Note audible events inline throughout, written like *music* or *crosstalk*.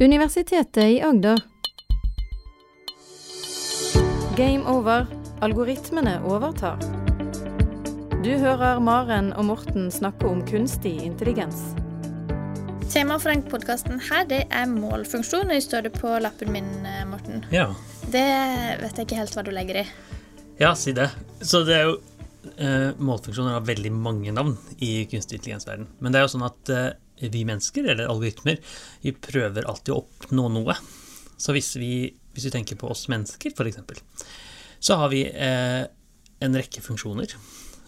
Universitetet i Agder. Game over. Algoritmene overtar. Du hører Maren og Morten snakke om kunstig intelligens. Temaet for den podkasten her, det er målfunksjon. Det står det på lappen min, eh, Morten. Ja. Det vet jeg ikke helt hva du legger i. ja, si det. Så det er jo eh, Målfunksjoner har veldig mange navn i kunstig intelligens-verden. Men det er jo sånn at eh, vi mennesker, eller algoritmer, vi prøver alltid å oppnå noe. Så hvis vi, hvis vi tenker på oss mennesker, f.eks., så har vi eh, en rekke funksjoner.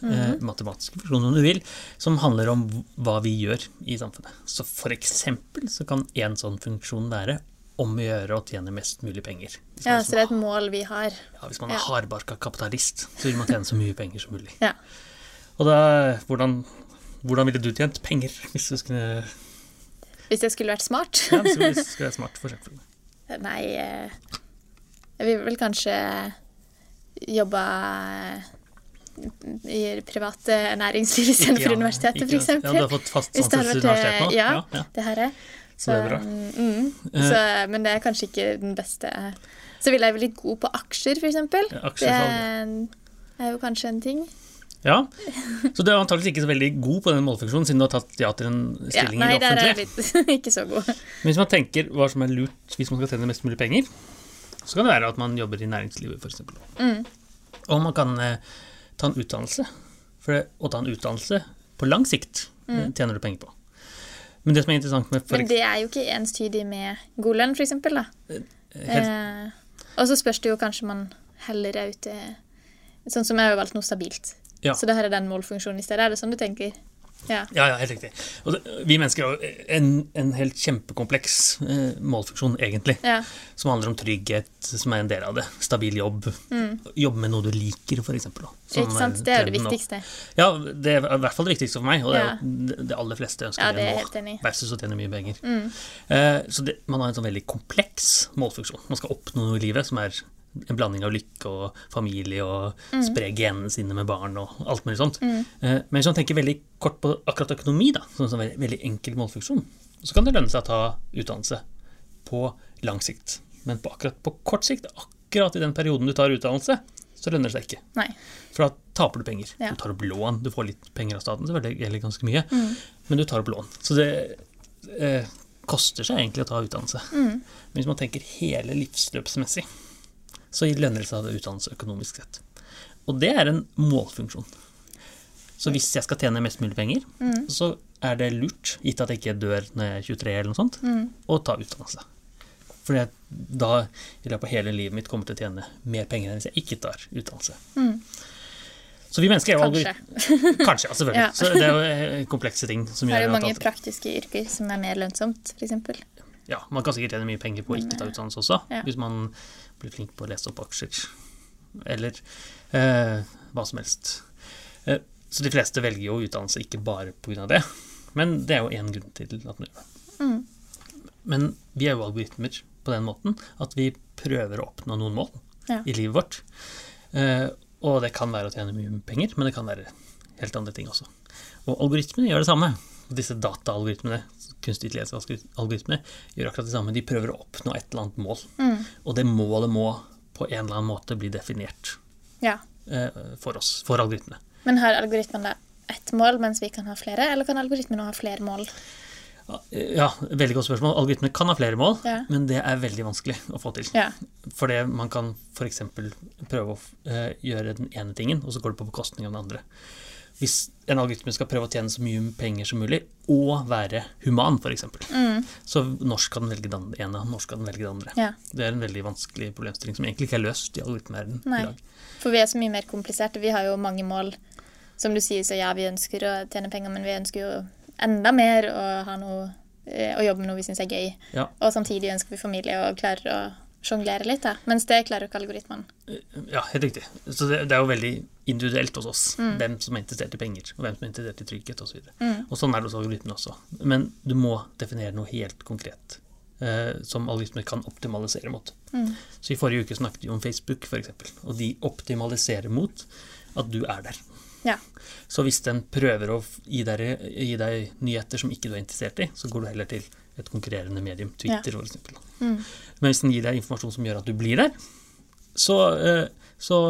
eh, matematiske funksjoner, om du vil, som handler om hva vi gjør i samfunnet. Så eksempel så kan en sånn funksjon være om å gjøre å tjene mest mulig penger. Ja, Så det er et mål vi har. ja, hvis man er Ja. hardbarka kapitalist, så vil man tjene så mye penger som mulig. Ja. Og da, hvordan, hvordan ville du tjent penger hvis du skulle Hvis jeg skulle vært smart? Ja, hvis du skulle være smart, for eksempel. *laughs* Nei eh, Jeg vil vel kanskje jobbe i det private næringsliv istedenfor ja, universitetet, f.eks. Ja, du har fått fast ansettelse i universitetet nå? Ja, Ja, det har jeg. Så det er bra. Mm, så, men det er kanskje ikke den beste Så ville jeg vært litt god på aksjer, f.eks. Ja, aksjesalg, Det er jo kanskje en ting. Ja, Så du er antakeligvis ikke så veldig god på den målfunksjonen, siden du har tatt ja til en Ja, stilling nei, i det offentlige. er litt *laughs* ikke så god. Men hvis man tenker hva som er lurt hvis man skal tjene mest mulig penger, så kan det være at man jobber i næringslivet, f.eks. Mm. Og man kan eh, ta en utdannelse. For å ta en utdannelse på lang sikt mm. tjener du penger på. Men det som er interessant med. Men det er jo ikke enstydig med god lønn, f.eks. da. Eh, og så spørs det jo kanskje man heller er ute Sånn som jeg har valgt noe stabilt. Ja. Så det her er den målfunksjonen i stedet. Er det sånn du tenker? Ja. Ja, ja, helt riktig. Det, vi mennesker har en, en helt kjempekompleks eh, målfunksjon, egentlig. ja. Som handler om trygghet, som er en del av det. Stabil jobb. Jobbe med noe du liker, Mm. Ikke sant? Det er jo det viktigste. Ja, det er i hvert fall det viktigste for meg, og det er jo det- aller fleste ønsker Ja, det er helt enig versus å tjene mye penger. Mm. Eh, så det, man har en sånn veldig kompleks målfunksjon. Man skal oppnå noe i livet som er en blanding av lykke og familie og Mm. spre genene sine med barn og alt mulig sånt. Eh, men hvis man tenker veldig kort på akkurat økonomi, da, som en veldig, veldig enkel målfunksjon, så kan det lønne seg å ta utdannelse på lang sikt. Men på akkurat på kort sikt, akkurat i den perioden du tar utdannelse, så lønner det seg ikke. Nei. For da taper du penger. Ja. Du tar opp lån. Du får litt penger av staten, selvfølgelig, eller ganske mye, Mm. men du tar opp lån. Så det eh, koster seg egentlig å ta utdannelse. Mm. Men hvis man tenker hele livsløpsmessig, så lønner det seg å utdannelse økonomisk sett. Og det er en målfunksjon. Så hvis jeg skal tjene mest mulig penger, Mm. så er det lurt, gitt at jeg ikke dør når jeg er 23 eller noe sånt, Mm. å ta utdannelse. For da vil jeg på hele livet mitt komme til å tjene mer penger enn hvis jeg ikke tar utdannelse. Mm. Så vi mennesker er jo Kanskje. *laughs* Kanskje, ja, selvfølgelig. Ja. Så det er jo eh, komplekse ting som Det er jo mange alt- praktiske yrker som er mer lønnsomt, f.eks. Ja, man kan sikkert tjene mye penger på å ikke ta utdannelse også, Ja. hvis man blir flink på å lese opp aksjer. Eller eh, hva som helst. Eh, så de fleste velger jo utdannelse ikke bare pga. det, men det er jo én grunn til at man gjør det. Mm. Men vi er jo algoritmer på den måten at vi prøver å oppnå noen mål Ja. i livet vårt. Eh, og det kan være å tjene mye penger, men det kan være helt andre ting også. Og algoritmene gjør det samme. Disse dataalgoritmene, kunstig intelligens algoritme gjør akkurat det samme. De prøver å oppnå et eller annet mål. Mm. Og det målet må på en eller annen måte bli definert Ja. eh, for oss, for algoritmene. Men har algoritmen da ett mål, mens vi kan ha flere, eller kan algoritmen ha flere mål? Ja, veldig godt spørsmål. Algoritmene kan ha flere mål, Ja. men det er veldig vanskelig å få til. Ja. Fordi man kan f.eks. prøve å eh, gjøre den ene tingen, og så går det på bekostning av den andre. Hvis en algoritme skal prøve å tjene så mye penger som mulig, og være human, f.eks., Mm. så når skal den velge den ene, norsk skal den velge den andre? ja. Det er en veldig vanskelig problemstilling som egentlig ikke er løst i algoritmeverdenen i dag. For vi er så mye mer kompliserte. Vi har jo mange mål. Som du sier, så ja, vi ønsker å tjene penger, men vi ønsker jo enda mer å ha noe eh, å jobbe med noe vi syns er gøy. Ja. Og samtidig ønsker vi familie og klarer å sjonglere litt. Da. Mens det klarer jo ikke algoritmene. Ja, helt riktig. Så det, det er jo veldig individuelt hos oss Mm. hvem som er interessert i penger, og hvem som er interessert i trygghet osv. Og, Mm. og sånn er det hos algoritmene også. Men du må definere noe helt konkret eh, som algoritmer kan optimalisere mot. Mm. Så i forrige uke snakket vi om Facebook, f.eks., og de optimaliserer mot at du er der. Ja. Så hvis den prøver å gi deg, gi deg nyheter som ikke du er interessert i, så går du heller til et konkurrerende medium, Twitter for eksempel. Mm. Men hvis den gir deg informasjon som gjør at du blir der, så, eh, så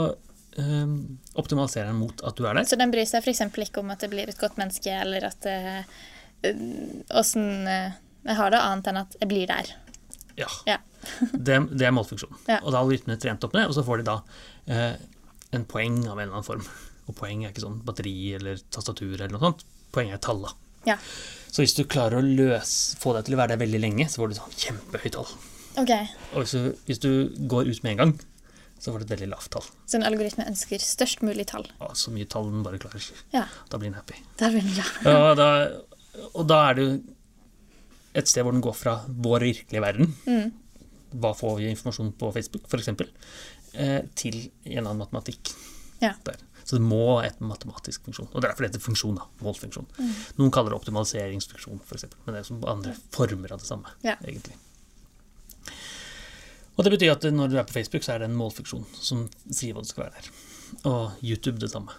eh, optimaliserer den mot at du er der. Så den bryr seg f.eks. ikke om at det blir et godt menneske, eller at eh, åssen jeg har det, annet enn at jeg blir der. Ja. Ja. Det, *laughs* det er målfunksjonen. Ja. Og da har algoritmene trent opp med det, og så får de da eh, en poeng av en eller annen form. Og poeng er ikke sånn batteri eller tastatur eller noe sånt. Poeng er talla. Ja. Så hvis du klarer å løse, få deg til å være der veldig lenge, så får du sånn kjempehøyt tall. OK. Og hvis du, hvis du går ut med en gang, så får du et veldig lavt tall. Så en algoritme ønsker størst mulig tall. Og så mye tall den bare klarer. Ja. Da blir den happy. Da blir den glad. Ja, da, og da er det et sted hvor den går fra vår virkelige verden, Mm. hva får vi informasjon på Facebook f.eks., eh, til en annen matematikk. Ja. Der. Så det må et matematisk funksjon. Og det er derfor det heter funksjon. da, målfunksjon. Mm. Noen kaller det optimaliseringsfunksjon, f.eks., men det er som andre former av det samme. Ja. egentlig. Og det betyr at når du er på Facebook, så er det en målfunksjon som sier hva du skal være der. Og YouTube det samme.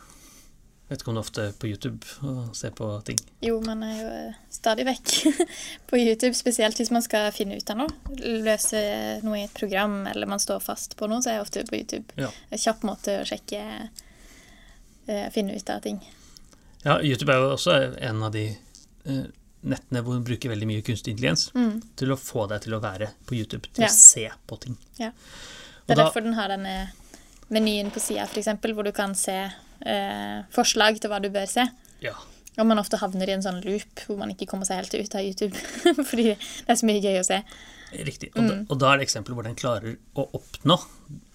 Vet ikke om du ofte er på YouTube og ser på ting. Jo, man er jo eh, stadig vekk *laughs* på YouTube, spesielt hvis man skal finne ut av noe. Løse noe i et program, eller man står fast på noe, så er jeg ofte på YouTube. Ja. En kjapp måte å sjekke eh, Finne ut av ting. Ja, YouTube er jo også en av de eh, nettene hvor hun bruker veldig mye kunstig intelligens Mm. til å få deg til å være på YouTube, til Ja. å se på ting. Ja. Det er da- derfor den har denne menyen på sida, f.eks., hvor du kan se eh, forslag til hva du bør se. Ja. Og man ofte havner i en sånn loop hvor man ikke kommer seg helt ut av YouTube. *laughs* Fordi det er så mye gøy å se. Riktig. Og, da, Mm. og da er det eksempler hvor den klarer å oppnå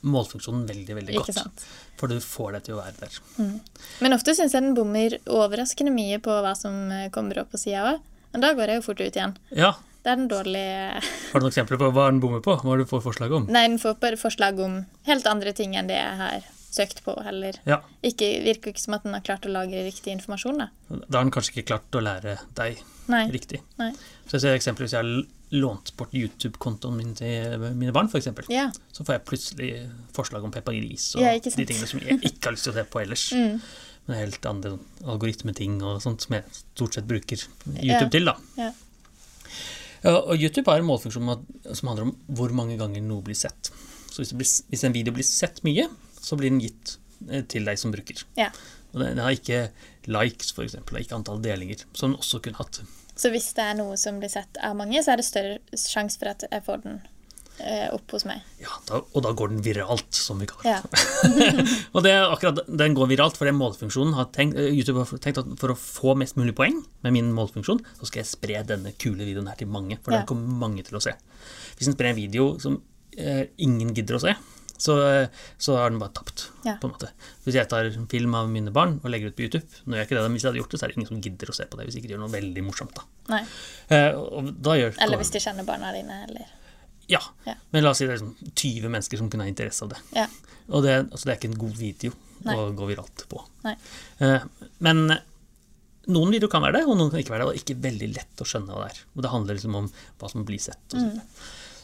målfunksjonen veldig, veldig Ikke godt. sant? For du får deg til å være der. Men ofte syns jeg den bommer overraskende mye på hva som eh, kommer opp på sida òg. Men da går jeg jo fort ut igjen. Ja. Det er den dårlige Har du noen eksempler på hva den bommer på? Hva har du får forslag om? Nei, den får bare forslag om helt andre ting enn det jeg har søkt på, heller. Ja. Ikke, virker ikke som at den har klart å lagre riktig informasjon, da. Da har den kanskje ikke klart å lære deg Nei. riktig. Nei. Så jeg ser eksempler hvis jeg har lånt bort YouTube-kontoen min til mine barn, f.eks. Ja. Så får jeg plutselig forslag om Peppa Gris og Ja, de tingene som jeg ikke har lyst til å se på ellers. *laughs* Mm. Men helt andre algoritmeting og sånt som jeg stort sett bruker. YouTube til, da. Ja. Ja, og YouTube har en målfunksjon som handler om hvor mange ganger noe blir sett. Så hvis, blir, hvis en video blir sett mye, så blir den gitt eh, til deg som bruker. ja. Og den den har ikke likes, eksempel, ikke antall delinger, som den også kunne hatt. Så hvis det er noe som blir sett av mange, så er det større sjanse for at jeg får den opp hos meg. Ja, da, og da går den viralt, som vi kaller Ja. det. *laughs* og det er akkurat, Den går viralt, for målfunksjonen har tenkt, eh, YouTube har tenkt at for å få mest mulig poeng med min målfunksjon, så skal jeg spre denne kule videoen her til mange. For Ja. den kommer mange til å se. Hvis den sprer en video som eh, ingen gidder å se, så, eh, så er den bare tapt. Ja. på en måte. Hvis jeg tar en film av mine barn og legger ut på YouTube, når jeg ikke det, men hvis jeg hadde gjort det, så er det ingen som gidder å se på det hvis ikke de gjør noe veldig morsomt. da. Eh, da gjør, Eller hvis de kjenner barna dine, eller Ja. Ja. Men la oss si det er liksom 20 mennesker som kunne ha interesse av det. Ja. Og det, altså det er ikke en god video Nei. å gå viralt på. Nei. Eh, men noen videoer kan være det, og noen kan ikke være det. Og ikke veldig lett å skjønne hva det er. Og det handler liksom om hva som blir sett. Og Mm.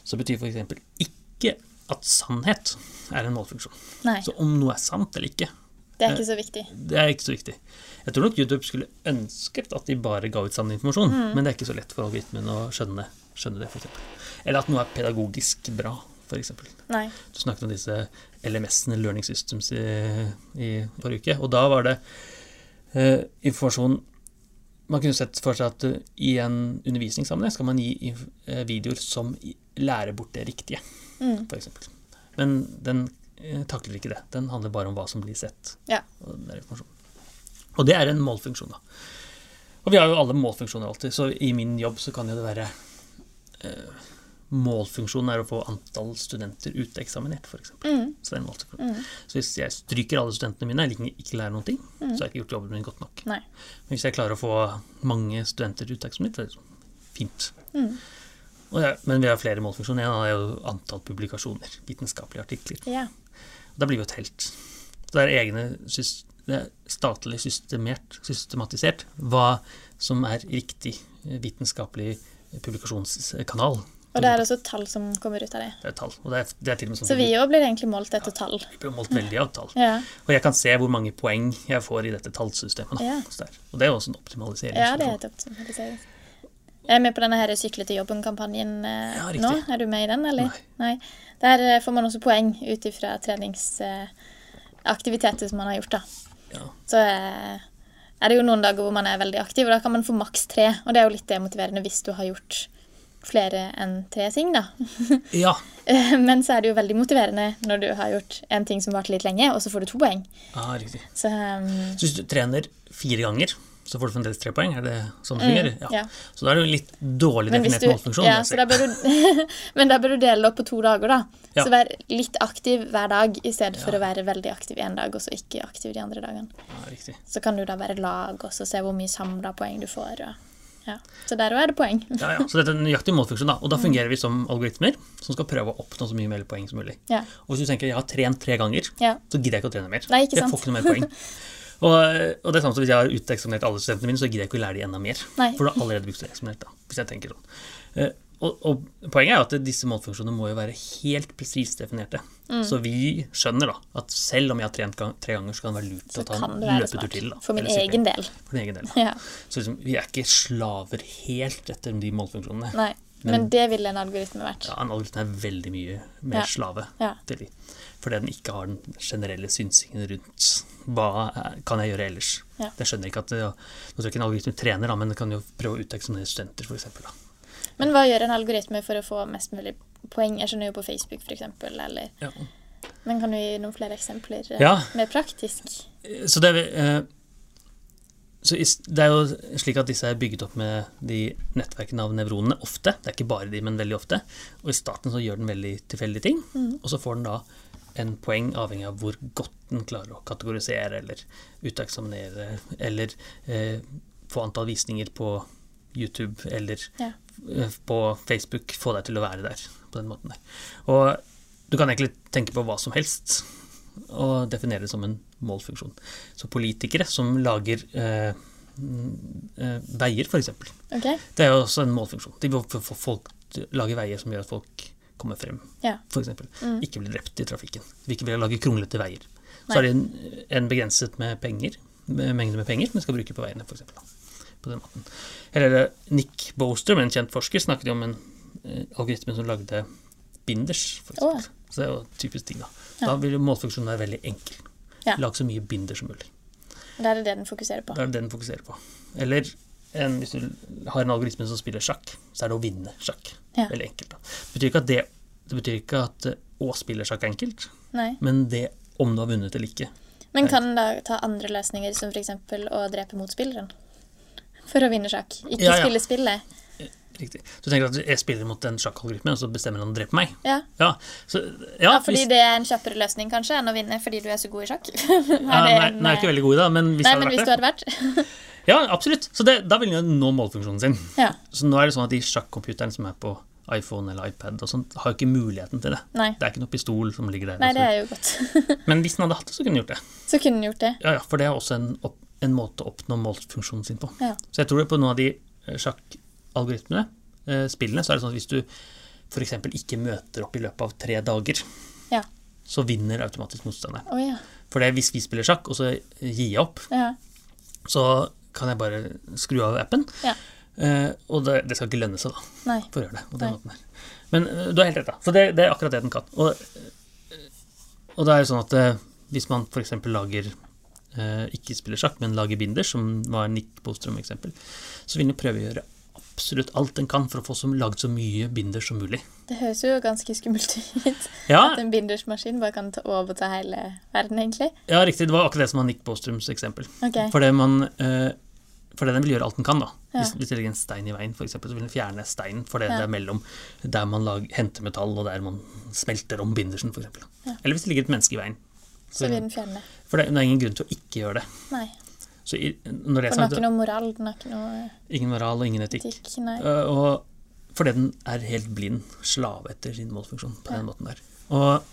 så betyr f.eks. ikke at sannhet er en målfunksjon. Nei. Så om noe er sant eller ikke, Det er ikke så viktig. det er ikke så viktig. Jeg tror nok YouTube skulle ønsket at de bare ga ut sann informasjon, Mm. men det er ikke så lett for algoritmen å skjønne, skjønne det, f.eks. Eller at noe er pedagogisk bra, f.eks. Du snakket om disse LMS-ene, Learning Systems, i, i forrige uke. Og da var det eh, informasjon Man kunne sett for seg at uh, i en undervisningssammenheng skal man gi eh, videoer som lærer bort det riktige, Mm. f.eks. Men den uh, takler ikke det. Den handler bare om hva som blir sett. Ja. Og, og det er en målfunksjon, da. Og vi har jo alle målfunksjoner alltid, så i min jobb så kan jo det være eh, Målfunksjonen er å få antall studenter uteksaminert, f.eks. Mm. Så det er en målfunksjon. Mm. Så hvis jeg stryker alle studentene mine, eller ikke, lærer noen ting, så har jeg ikke gjort jobben min godt nok. Nei. Men hvis jeg klarer å få mange studenter uteksaminert, så er det fint. Mm. Og ja, men vi har flere målfunksjoner. En av dem er jo antall publikasjoner, vitenskapelige artikler. Ja. Da blir vi jo et helt. Så det er egne det er statlig systematisert hva som er riktig vitenskapelig publikasjonskanal. Og det er også tall som kommer ut av det. Det er tall. Og det er, det er sånn Så vi òg blir egentlig målt etter tall. vi blir målt veldig av tall. Ja, Og jeg kan se hvor mange poeng jeg får i dette tallsystemet. Ja. Og det er jo også en optimalisering. ja det er et optimalisering. Jeg er med på denne her Sykle til jobben-kampanjen eh, Ja, nå. Er du med i den, eller? Nei. Der eh, får man også poeng ut ifra treningsaktiviteter som man har gjort, da. Ja. Så eh, er det jo noen dager hvor man er veldig aktiv, og da kan man få maks tre. Og det er jo litt demotiverende hvis du har gjort flere enn tre ting, da. *laughs* ja. Eh, Men så er det jo veldig motiverende når du har gjort en ting som varte litt lenge, og så får du to poeng. Ah, riktig. Så um, Så hvis du trener fire ganger, så får du fremdeles tre poeng? Er det sånn det fungerer? Mm, ja. Så da er det jo litt dårlig Men, definert du, målfunksjon. ja, da du, *laughs* men da bør du dele det opp på to dager, da. Ja. Så vær litt aktiv hver dag i stedet for å være veldig aktiv én dag og så ikke aktiv de andre dagene. Ja, riktig. Så kan du da være lag og så se hvor mye samla poeng du får. Og, ja. Så der òg er det poeng. Ja, ja. Så dette er en nøyaktig målfunksjon, da. Og Mm. da fungerer vi som algoritmer som skal prøve å oppnå så mye mer poeng som mulig. Ja. Og hvis du tenker jeg har trent tre ganger, Ja. så gidder jeg ikke å trene mer. Nei, ikke sant. jeg får ikke noe mer poeng. *laughs* Og, og det er samme som hvis jeg har uteksaminert alle studentene mine, så gidder jeg ikke å lære de enda mer. Nei. For du har allerede blitt eksaminert, da, hvis jeg tenker sånn. Eh, Og, og poenget er at disse målfunksjonene må jo være helt presist definerte. Mm. Så vi skjønner da at selv om jeg har trent gang, tre ganger, så kan det være lurt Så å ta en løpetur til. Da, For min egen del. For din egen del. Ja. Så liksom, vi er ikke slaver helt etter de målfunksjonene. Nei. Men- Men det ville en algoritme vært. Ja, En algoritme er veldig mye mer Ja. slave Ja. til de. Fordi den ikke har den generelle synsingen rundt hva er- kan jeg gjøre ellers. Ja. Det skjønner ikke at Nå tror jeg ikke en algoritme trener, da, men den kan jo prøve å uteksaminere studenter, f.eks. Men hva gjør en algoritme for å få mest mulig poeng? Jeg skjønner jo på Facebook, f.eks. Eller Ja. Men kan du gi noen flere eksempler eh, Ja. mer praktisk? Så det, er, eh, så det er jo slik at disse er bygget opp med de nettverkene av nevronene ofte. Det er ikke bare de, men veldig ofte. Og i starten så gjør den veldig tilfeldige ting. Og så får den da en poeng avhengig av hvor godt den klarer å kategorisere eller uteksaminere, eller eh, få antall visninger på YouTube eller Ja. Eh, på Facebook, få deg til å være der på den måten der. Og du kan egentlig tenke på hva som helst og definere det som en målfunksjon. Så politikere som lager eh, eh, veier, f.eks. Okay. Det er jo også en målfunksjon. De få få folk lage veier som gjør at folk kommer frem, Ja. f.eks. Mm. Ikke blir drept i trafikken. Vi ikke vil lage kronglete veier. Så Nei. er det en, en begrenset med penger, med mengde med penger som vi skal bruke på veiene, f.eks. På den måten. Eller eh, Nick Bostrom, en kjent forsker, snakket jo om en eh, algoritme som lagde binders, For oh. Så det er jo typisk ting, da. Ja. Da vil jo målfunksjonen være veldig enkel. Ja. Lag så mye binder som mulig. Da er det det den fokuserer på. Da er det den fokuserer på. Eller en, hvis du har en algoritme som spiller sjakk, så er det å vinne sjakk. Ja. Veldig enkelt. Da. Det betyr ikke at det, det betyr ikke at eh, å spille sjakk er enkelt, Nei. men det om du har vunnet eller ikke. Men kan den da ta andre løsninger, som f.eks. å drepe motspilleren? For å vinne sjakk. Ikke Ja, ja. spille spillet. Riktig. Du tenker at jeg spiller mot en sjakkalgoritme, og så bestemmer han å drepe meg? Ja. Ja, så, ja, ja, fordi hvis, det er en kjappere løsning kanskje enn å vinne fordi du er så god i sjakk. *laughs* ja, nei, en, nei, jeg er ikke veldig god i det, men hvis Nei, men hvis du hadde vært *laughs* Ja, absolutt. Så det, da vil den jo nå målfunksjonen sin. Ja. Så nå er det sånn at de sjakkomputerne som er på iPhone eller iPad og sånt, har ikke muligheten til det. Nei. Det er ikke noe pistol som ligger der. Nei, det er jo godt. *laughs* Men hvis den hadde hatt det, så kunne den gjort det. Så kunne den gjort det. Ja, ja, For det er også en, opp, en måte å oppnå målfunksjonen sin på. Ja. Så jeg tror det på noen av de eh, sjakkalgoritmene, eh, spillene, så er det sånn at hvis du f.eks. ikke møter opp i løpet av tre dager, Ja. så vinner automatisk motstanderen. Oh, ja. For det er hvis vi spiller sjakk, og så gir jeg opp, ja. så kan jeg bare skru av appen. Ja. Eh, og det, det skal ikke lønne seg, da, Nei. for å gjøre det. på den måten her. Men du har helt rett, da. Så det, det er akkurat det den kan. Og, og det er jo sånn at eh, hvis man f.eks. lager ikke spiller sjakk, men lager binder, som var Nick Bostrøm-eksempel, så vil den prøve å gjøre absolutt alt den kan for å få så, laget så mye binder som mulig. Det høres jo ganske skummelt ut. *laughs* Ja, At en bindersmaskin bare kan ta overta hele verden, egentlig. ja riktig. Det var akkurat det som var Nick Bostrøms eksempel. Okay. Fordi man eh, fordi den vil gjøre alt den kan. da. Ja. Hvis, hvis det ligger en stein i veien, for eksempel, så vil den fjerne steinen fordi Ja. det er mellom der man lager, henter metall og der man smelter om bindersen, f.eks. Ja. Eller hvis det ligger et menneske i veien. Så vil den fjerne. For det, det er ingen grunn til å ikke gjøre det. Nei. Så i, når det er For den har ikke noe moral, den har ikke noe ingen moral og ingen etikk. etikk. Nei. Eh, og fordi den er helt blind slave etter sin målfunksjon på den måten der. Og,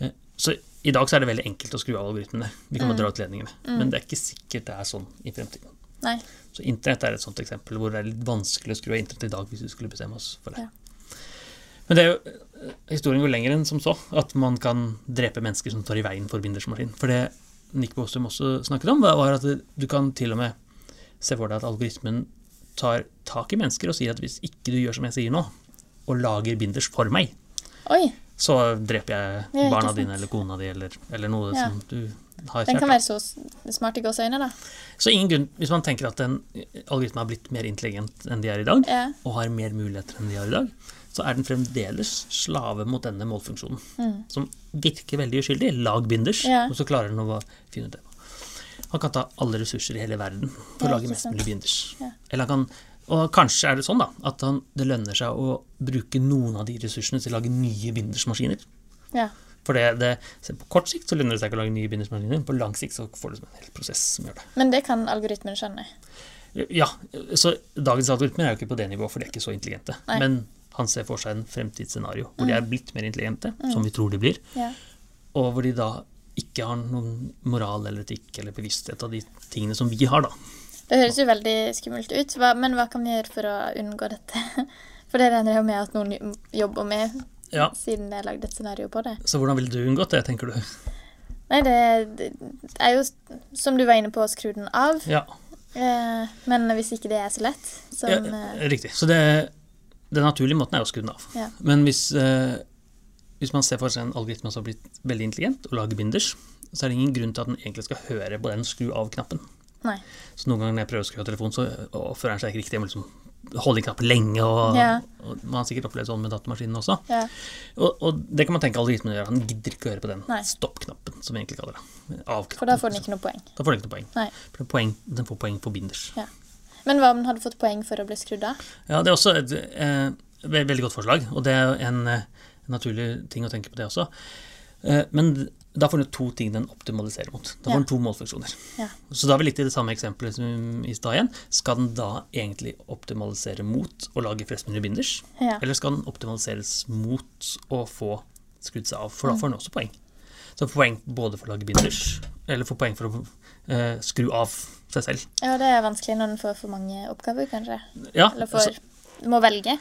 eh, så i dag så er det veldig enkelt å skru av algoritmene. Vi kan mm. dra ut ledningene. Men det er ikke sikkert det er sånn i fremtiden. Nei. Så internett er et sånt eksempel hvor det er litt vanskelig å skru av internett i dag hvis vi skulle bestemme oss for det. Ja. Men det er jo, eh, historien går lenger enn som så. At man kan drepe mennesker som står i veien for bindersmaskin. For det Nick Bostrom også snakket om, var at du kan til og med se for deg at algoritmen tar tak i mennesker og sier at hvis ikke du gjør som jeg sier nå, og lager binders for meg, Oi, så dreper jeg barna dine eller kona di eller, eller noe Ja. som du har den kan være så smart i gåseøyne, da. Så ingen grunn, hvis man tenker at en algoritme har blitt mer intelligent enn de er i dag, Ja. og har mer muligheter enn de har i dag, så er den fremdeles slave mot denne målfunksjonen. Som virker veldig uskyldig. Lag binders, Mm. Ja. og så klarer den å finne ut det. Han kan ta alle ressurser i hele verden for å lage mest mulig binders. Ja. Eller han kan, og kanskje er det sånn da, at han, det lønner seg å bruke noen av de ressursene til å lage nye bindersmaskiner. Ja. For det, det, på kort sikt så lønner det seg ikke å lage nye bindersmaskiner, på lang sikt så får du en hel prosess som gjør det. Men det kan algoritmen skjønne. Ja, så dagens algoritmer er jo ikke på det nivået, for de er ikke så intelligente. Nei. Men han ser for seg en fremtidsscenario hvor de er blitt mer intelligente, som vi tror de blir, Ja. og hvor de da ikke har noen moral eller etikk eller bevissthet av de tingene som vi har, da. Det høres jo veldig skummelt ut, men hva kan vi gjøre for å unngå dette? *laughs* For det regner jeg jo med at noen jobber med, Ja, siden det er lagd et scenario på det. Så hvordan ville du unngått det, tenker du? Nei, det, det er jo, som du var inne på, å skru den av. Ja, Eh, men hvis ikke det er så lett, som ja eh, riktig. Så det, den naturlige måten er å skru den av. Ja. Men hvis, eh, hvis man ser for seg en algoritme som har blitt veldig intelligent og lager binders, så er det ingen grunn til at den egentlig skal høre på den skru av-knappen. Så noen ganger når jeg prøver å skru av telefonen, så oppfører den seg ikke riktig. Jeg må liksom holde i knappen lenge, og, Ja. og man har sikkert opplevd sånn med datamaskinen også. Ja. Og, og det kan man tenke algoritmen gjør. Han gidder ikke å høre på den stopp-knappen, som vi egentlig kaller det. Av-knappen. For da får den ikke noe poeng. Da får den ikke noe poeng. Nei. Poeng. Den får poeng på binders. Ja. Men hva om den hadde fått poeng for å bli skrudd av? Ja, det er også et eh, veldig godt forslag, og det er jo en, eh, naturlig ting å tenke på det også. Eh, men da får den to ting den optimaliserer mot. Da får Ja. den to målfunksjoner. Ja. Så da er vi litt i det samme eksempelet som i stad igjen. Skal den da egentlig optimalisere mot å lage flest mulig binders? Ja. Eller skal den optimaliseres mot å få skrudd seg av? For Mm. da får den også poeng. Så poeng både for å lage binders, eller får poeng for å eh, skru av seg selv. ja, det er vanskelig når den får for mange oppgaver, kanskje. Ja, Eller får så, må velge.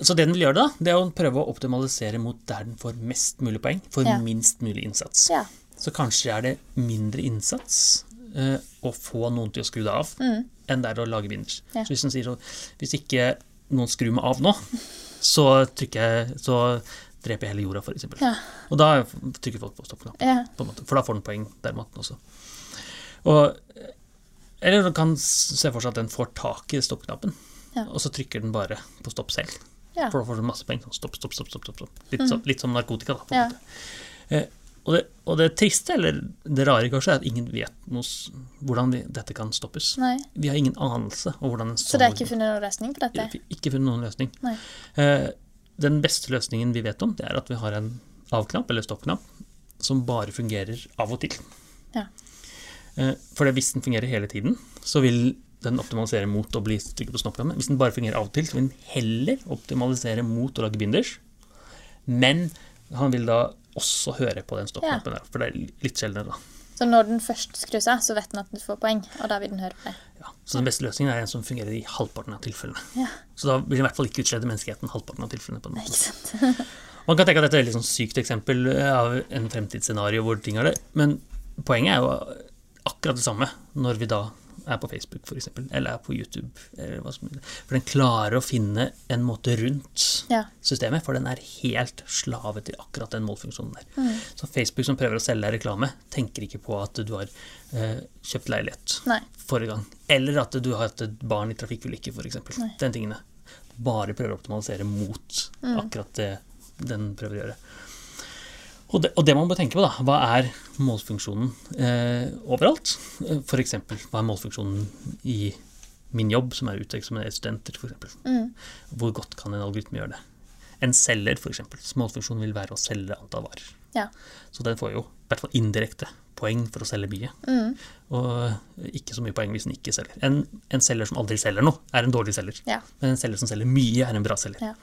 så det den vil gjøre da, det er å prøve å optimalisere mot der den får mest mulig poeng, for Ja. minst mulig innsats. Ja. Så kanskje er det mindre innsats eh, å få noen til å skru det av, Mm. enn det er å lage binders. Ja. Så hvis den sier at hvis ikke noen skrur meg av nå, *laughs* så trykker jeg, så dreper jeg hele jorda, eksempel. Ja. Og da trykker folk på stoppknappen, Ja. for da får den poeng der maten også. Og, eller du kan se for seg at den får tak i stoppknappen, Ja. og så trykker den bare på stopp selv. Ja. Mm. For da får du masse penger. Sånn stopp, stopp, stopp. stopp, stopp, Litt, Litt, så, litt som narkotika, da. På en Ja. måte. Eh, og, det, og det triste, eller det rare kanskje, er at ingen vet noe, hvordan vi, dette kan stoppes. Nei. Vi har ingen anelse om hvordan Så det er ikke funnet noen løsning på dette? ikke funnet noen løsning. Eh, den beste løsningen vi vet om, det er at vi har en av-knapp eller stopp-knapp som bare fungerer av og til. Ja. Eh, for hvis den fungerer hele tiden, så vil den optimalisere mot å bli trykket på stoppknappen. Hvis den bare fungerer av og til, så vil den heller optimalisere mot å lage binders. Men han vil da også høre på den stoppknappen der, for det er litt sjeldnere, da. Så når den først skrus av, så vet den at den får poeng, og da vil den høre på det. Ja, så den beste løsningen er en som fungerer i halvparten av tilfellene. Ja. Så da vil den i hvert fall ikke utslette menneskeheten halvparten av tilfellene. på den måten. Ikke sant? *laughs* Man kan tenke at dette er et veldig sånn sykt eksempel av en fremtidsscenario hvor ting er det, men poenget er jo akkurat det samme når vi da er på Facebook for eksempel, eller er på YouTube. Eller hva som, for den klarer å finne en måte rundt Ja. systemet, for den er helt slave til akkurat den målfunksjonen der. Mm. Så Facebook som prøver å selge deg reklame, tenker ikke på at du har eh, kjøpt leilighet Nei. forrige gang, eller at du har hatt et barn i trafikkulykke f.eks. Den tingene. Bare prøver å optimalisere mot Mm. akkurat det den prøver å gjøre. Og det, og det man bør tenke på, da, hva er målfunksjonen eh, overalt? F.eks. hva er målfunksjonen i min jobb, som er uteksaminerte studenter, f.eks. Mm. Hvor godt kan en algoritme gjøre det? En selger, f.eks. Målfunksjonen vil være å selge antall varer. Ja. Så den får jo i hvert fall indirekte poeng for å selge mye. Mm. Og ikke så mye poeng hvis den ikke selger. En, en selger som aldri selger noe, er en dårlig selger. Ja. Men en selger som selger mye, er en bra selger. Ja.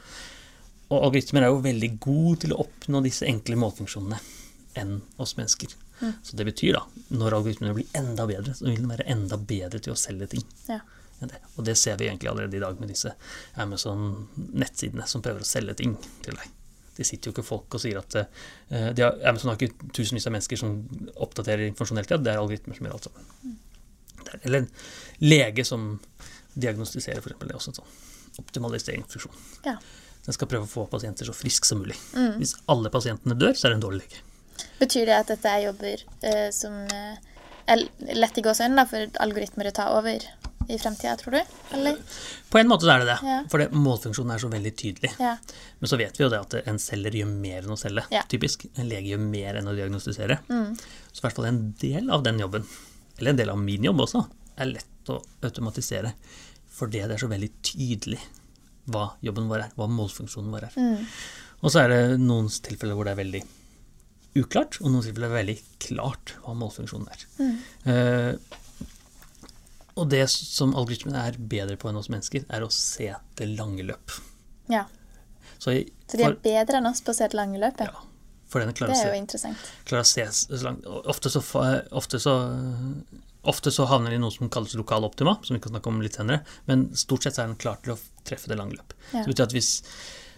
Og algoritmer er jo veldig gode til å oppnå disse enkle målfunksjonene enn oss mennesker. Mm. Så det betyr da, når algoritmene blir enda bedre, så vil den være enda bedre til å selge ting. Ja. det. Og det ser vi egentlig allerede i dag med disse Amazon-nettsidene som prøver å selge ting til deg. Det sitter jo ikke folk og sier at uh, de har, Amazon har ikke tusenvis av mennesker som oppdaterer informasjon hele tida, det er algoritmer som gjør alt sammen. Mm. er, eller en lege som diagnostiserer, f.eks. Det er også en sånn optimaliseringsfunksjon. Ja. Den skal prøve å få pasienter så friske som mulig. Hvis alle pasientene dør, så er det en dårlig lege. Betyr det at dette er jobber eh, som eh, er lett i gåseøynene for algoritmer å ta over i fremtida, tror du? Eller? På en måte er det det, Ja. for det, målfunksjonen er så veldig tydelig. Ja. Men så vet vi jo det at en selger gjør mer enn å selge, Ja. typisk. En lege gjør mer enn å diagnostisere. Mm. Så i hvert fall en del av den jobben, eller en del av min jobb også, er lett å automatisere. Fordi det er så veldig tydelig hva jobben vår er, hva målfunksjonen vår er. Mm. Og så er det noen tilfeller hvor det er veldig uklart, og noen tilfeller er veldig klart hva målfunksjonen er. Mm. Uh, og det som algoritmene er bedre på enn oss mennesker, er å se det lange løp. ja. Så, Så de er for, bedre enn oss på å se etter lange løp? Ja. for den Det er å se jo interessant. klarer Ofte så, ofte, så, ofte så havner de i noe som kalles lokal optima, som vi kan snakke om litt senere, men stort sett er den klar til å treffe det lange løp. Ja. Så det betyr at hvis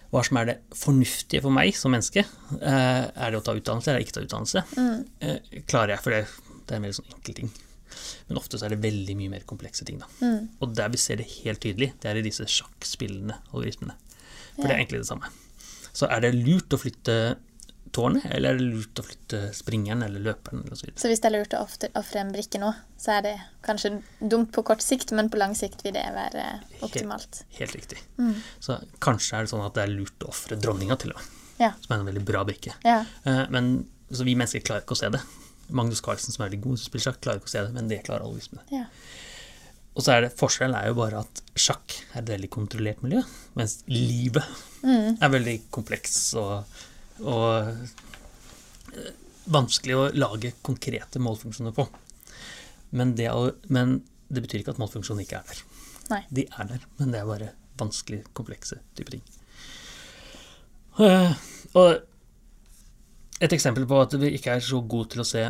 hva som er det fornuftige for meg som menneske, eh, er det å ta utdannelse eller ikke ta utdannelse, Mm. eh, klarer jeg, for det, det er en veldig sånn enkel ting. Men ofte så er det veldig mye mer komplekse ting. da. Mm. Og der vi ser det helt tydelig, det er i disse sjakkspillende algoritmene. For det er egentlig det samme. Så er det lurt å flytte tårnet, eller er det lurt å flytte springeren eller løperen eller så? Så hvis det er lurt å ofre en brikke nå, så er det kanskje dumt på kort sikt, men på lang sikt vil det være optimalt. Helt riktig. Mm. Så kanskje er det sånn at det er lurt å ofre dronninga til og med, Ja. som er en veldig bra brikke. Ja. Eh, Men så vi mennesker klarer ikke å se det. Magnus Carlsen, som er veldig god til å spille sjakk, klarer ikke å se det, men det klarer algoritmene. ja. Og så er det, forskjellen er jo bare at sjakk er et veldig kontrollert miljø, mens livet Mm. er veldig kompleks og, og eh, vanskelig å lage konkrete målfunksjoner på. Men det, men det betyr ikke at målfunksjonen ikke er der. Nei. De er der, men det er bare vanskelig, komplekse typer ting. Eh, Og et eksempel på at vi ikke er så gode til å se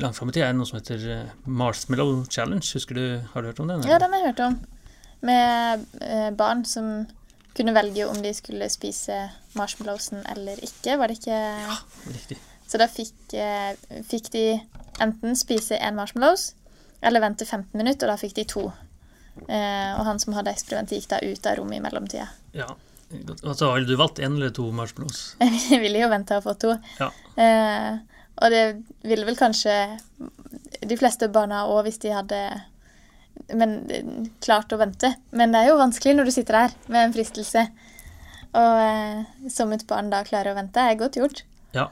langt fram i tid, er noe som heter eh, Marshmallow Challenge. Husker du, Har du hørt om den? ja, den har jeg hørt om. Med barn som kunne velge om de skulle spise marshmallowsen eller ikke, var det ikke? Ja, Riktig. Så da fikk, eh, fikk de enten spise en marshmallows eller vente 15 minutter, og da fikk de to. Eh, og han som hadde eksperimentet, gikk da ut av rommet i mellomtida. Ja. Og så har du valgt én eller to marshmallows. *laughs* Jeg ville jo vente og få to. Ja. Eh, og det ville vel kanskje de fleste barna òg, hvis de hadde men, klart å vente. Men det er jo vanskelig når du sitter der med en fristelse. Og eh, som et barn da klarer å vente, er godt gjort. Ja.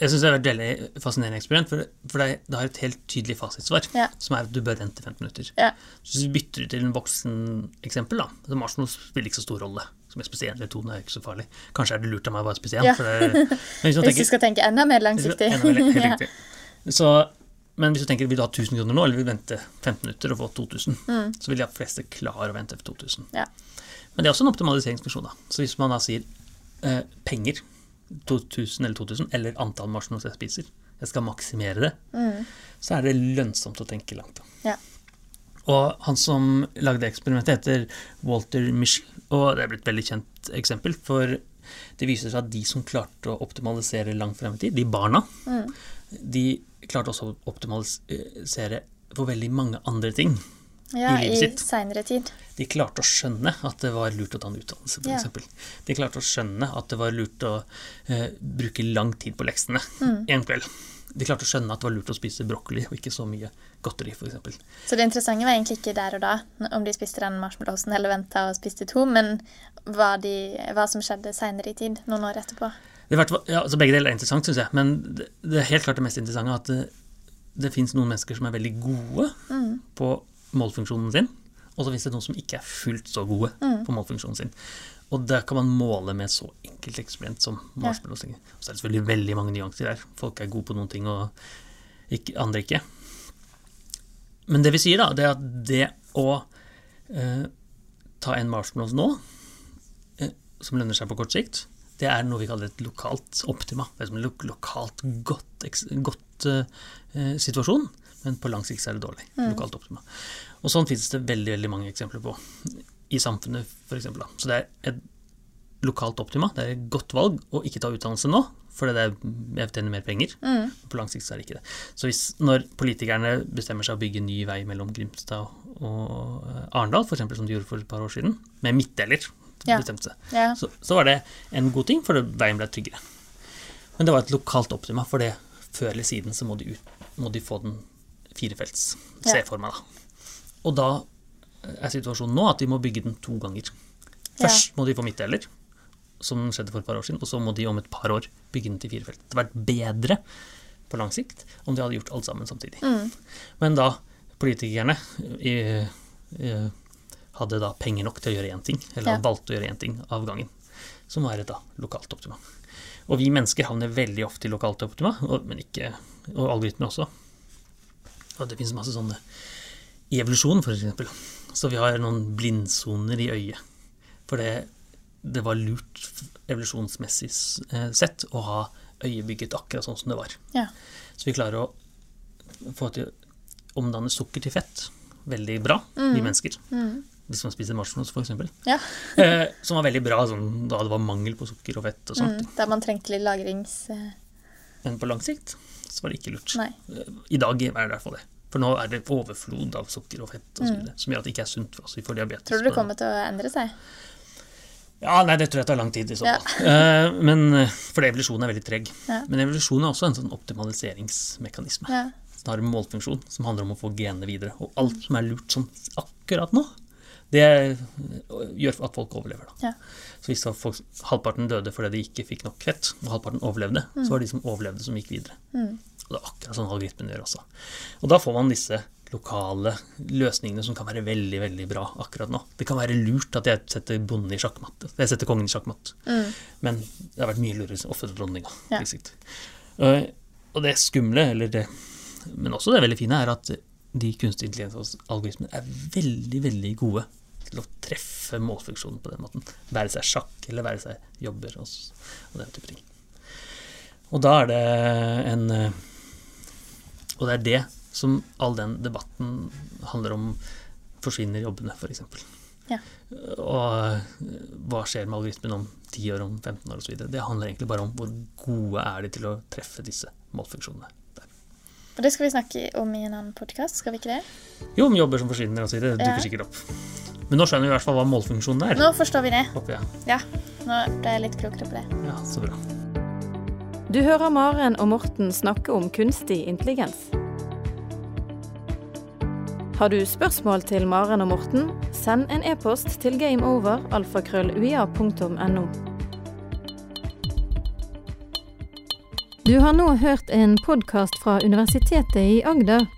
Jeg syns det er et veldig fascinerende eksperiment, for, for det, det har et helt tydelig fasitsvar, Ja. som er at du bør vente 15 minutter. Ja. Så hvis vi bytter ut til en vokseneksempel, da så Marshmallow spiller ikke så stor rolle. Som jeg spesielt eller to, er ikke så farlig. Kanskje er det lurt av meg å bare spise én. Ja. hvis du skal tenke enda mer langsiktig. Enda mer- helt *laughs* Ja. riktig. Så, men hvis du tenker vil du ha 1000 kroner nå, eller vil du vente 15 minutter og få 2000, Mm. så vil de fleste klare å vente for 2000. Ja. Men det er også en optimaliseringsfunksjon. da. Så hvis man da sier eh, penger, 2000 eller 2000, eller antall marshmallows jeg spiser, jeg skal maksimere det, Mm. så er det lønnsomt å tenke langt. da. Ja. Og han som lagde eksperimentet, heter Walter Michel, og det er blitt et veldig kjent eksempel, for det viser seg at de som klarte å optimalisere langt frem i tid, de barna, Mm. de klarte også å optimalisere for veldig mange andre ting. ja, i livet i sitt. seinere tid. De klarte å skjønne at det var lurt å ta en utdannelse, Ja. f.eks. De klarte å skjønne at det var lurt å eh, bruke lang tid på leksene Mm. en kveld. De klarte å skjønne at det var lurt å spise brokkoli og ikke så mye godteri, f.eks. Så det interessante var egentlig ikke der og da, om de spiste den marshmallowsen eller venta og spiste to, men hva, de, hva som skjedde seinere i tid, noen år etterpå. Fall- ja, altså begge deler er interessant, syns jeg, men det, det er helt klart det mest interessante at det, det fins noen mennesker som er veldig gode Mm. på målfunksjonen sin, og så fins det noen som ikke er fullt så gode Mm. på målfunksjonen sin. Og det kan man måle med så enkelt eksperiment som marshmallows. Og så er det selvfølgelig veldig mange nyanser der. Folk er gode på noen ting, og ikke, andre ikke. Men det vi sier, da, det er at det å eh, ta en marshmallows nå, eh, som lønner seg på kort sikt, det er noe vi kaller et lokalt optima. Det er som en lo lokalt godt, godt eh, situasjon, men på lang sikt er det dårlig. Lokalt optima. Og sånn finnes det veldig veldig mange eksempler på i samfunnet, f.eks. Så det er et lokalt optima. Det er et godt valg å ikke ta utdannelse nå, fordi det er, jeg tjener mer penger. Mm. På lang sikt så er det ikke det. Så hvis, når politikerne bestemmer seg å bygge ny vei mellom Grimstad og eh, Arendal, f.eks. som de gjorde for et par år siden, med midtdeler, Ja. bestemte seg, Ja. så, så var det en god ting, for veien ble tryggere. Men det var et lokalt optima, for det før eller siden så må de, ut, må de få den firefelts, se for meg da. Og da er situasjonen nå at de må bygge den to ganger. Først må de få midtdeler, som skjedde for et par år siden, og så må de om et par år bygge den til fire felt. Det hadde vært bedre på lang sikt om de hadde gjort alt sammen samtidig. Mm. Men da politikerne i, eh, hadde da penger nok til å gjøre én ting, eller Ja. valgte å gjøre én ting av gangen, som var et da lokalt optima. Og vi mennesker havner veldig ofte i lokalt optima, og, men ikke, og algoritmer også. Og det finnes masse sånne i evolusjon, eksempel. Så vi har noen blindsoner i øyet. For det, det var lurt evolusjonsmessig eh, sett å ha øyet bygget akkurat sånn som det var. Ja. Så vi klarer å få til å omdanne sukker til fett veldig bra, vi mennesker. Mm. Hvis man spiser marshmallows, eksempel. Ja. *laughs* Eh, som var veldig bra sånn, da det var mangel på sukker og fett og sånt. Mm. Der man trengte litt lagrings... eh, Men på lang sikt så var det ikke lurt. Nei. Eh, I dag er det i hvert fall det. For nå er det overflod av sukker og fett og så videre, som gjør at det ikke er sunt for oss. Vi får diabetes. Mm. Tror du det kommer til å endre seg? Ja, nei, det tror jeg tar lang tid i så Ja. fall. *laughs* Eh, men, for evolusjonen er veldig treg. Ja. Men evolusjonen er også en sånn optimaliseringsmekanisme. Ja. Den har en målfunksjon som handler om å få genene videre. Og alt som er lurt sånn akkurat nå, det gjør at folk overlever. Ja. Så hvis folk, halvparten døde fordi de ikke fikk nok fett, og halvparten overlevde, så var det de som overlevde, som gikk videre. Mm. Og det er akkurat sånn algoritmen gjør også. Og da får man disse lokale løsningene som kan være veldig veldig bra akkurat nå. Det kan være lurt at jeg setter bonden i sjakkmatt. Jeg setter kongen i sjakkmatt. Mm. Men det har vært mye lurere føde dronninga. Ja. Eh, Og det skumle, eller det, men også det veldig fine, er at de kunstig intelligens-algoritmene er veldig, veldig gode til å treffe målfunksjonen på den måten. Være seg sjakk, eller være seg jobber og, og den type ting. Og da er det en eh, Og det er det som all den debatten handler om forsvinner jobbene, f.eks. Ja. Og eh, hva skjer med algoritmen om 10 år, om 15 år osv. Det handler egentlig bare om hvor gode er de til å treffe disse målfunksjonene. Og det skal vi snakke om i en annen podkast, skal vi ikke det? Jo, om jobber som forsvinner osv. Det dukker Ja. sikkert opp. Men nå skjønner vi i hvert fall hva målfunksjonen er. Nå forstår vi det. Håper jeg. Ja, nå ble jeg litt klokere på det. Ja, så bra. Du hører Maren og Morten snakke om kunstig intelligens. Har du spørsmål til Maren og Morten, send en e-post til gameover.alfakrølluia.no. Du har nå hørt en podkast fra Universitetet i Agder.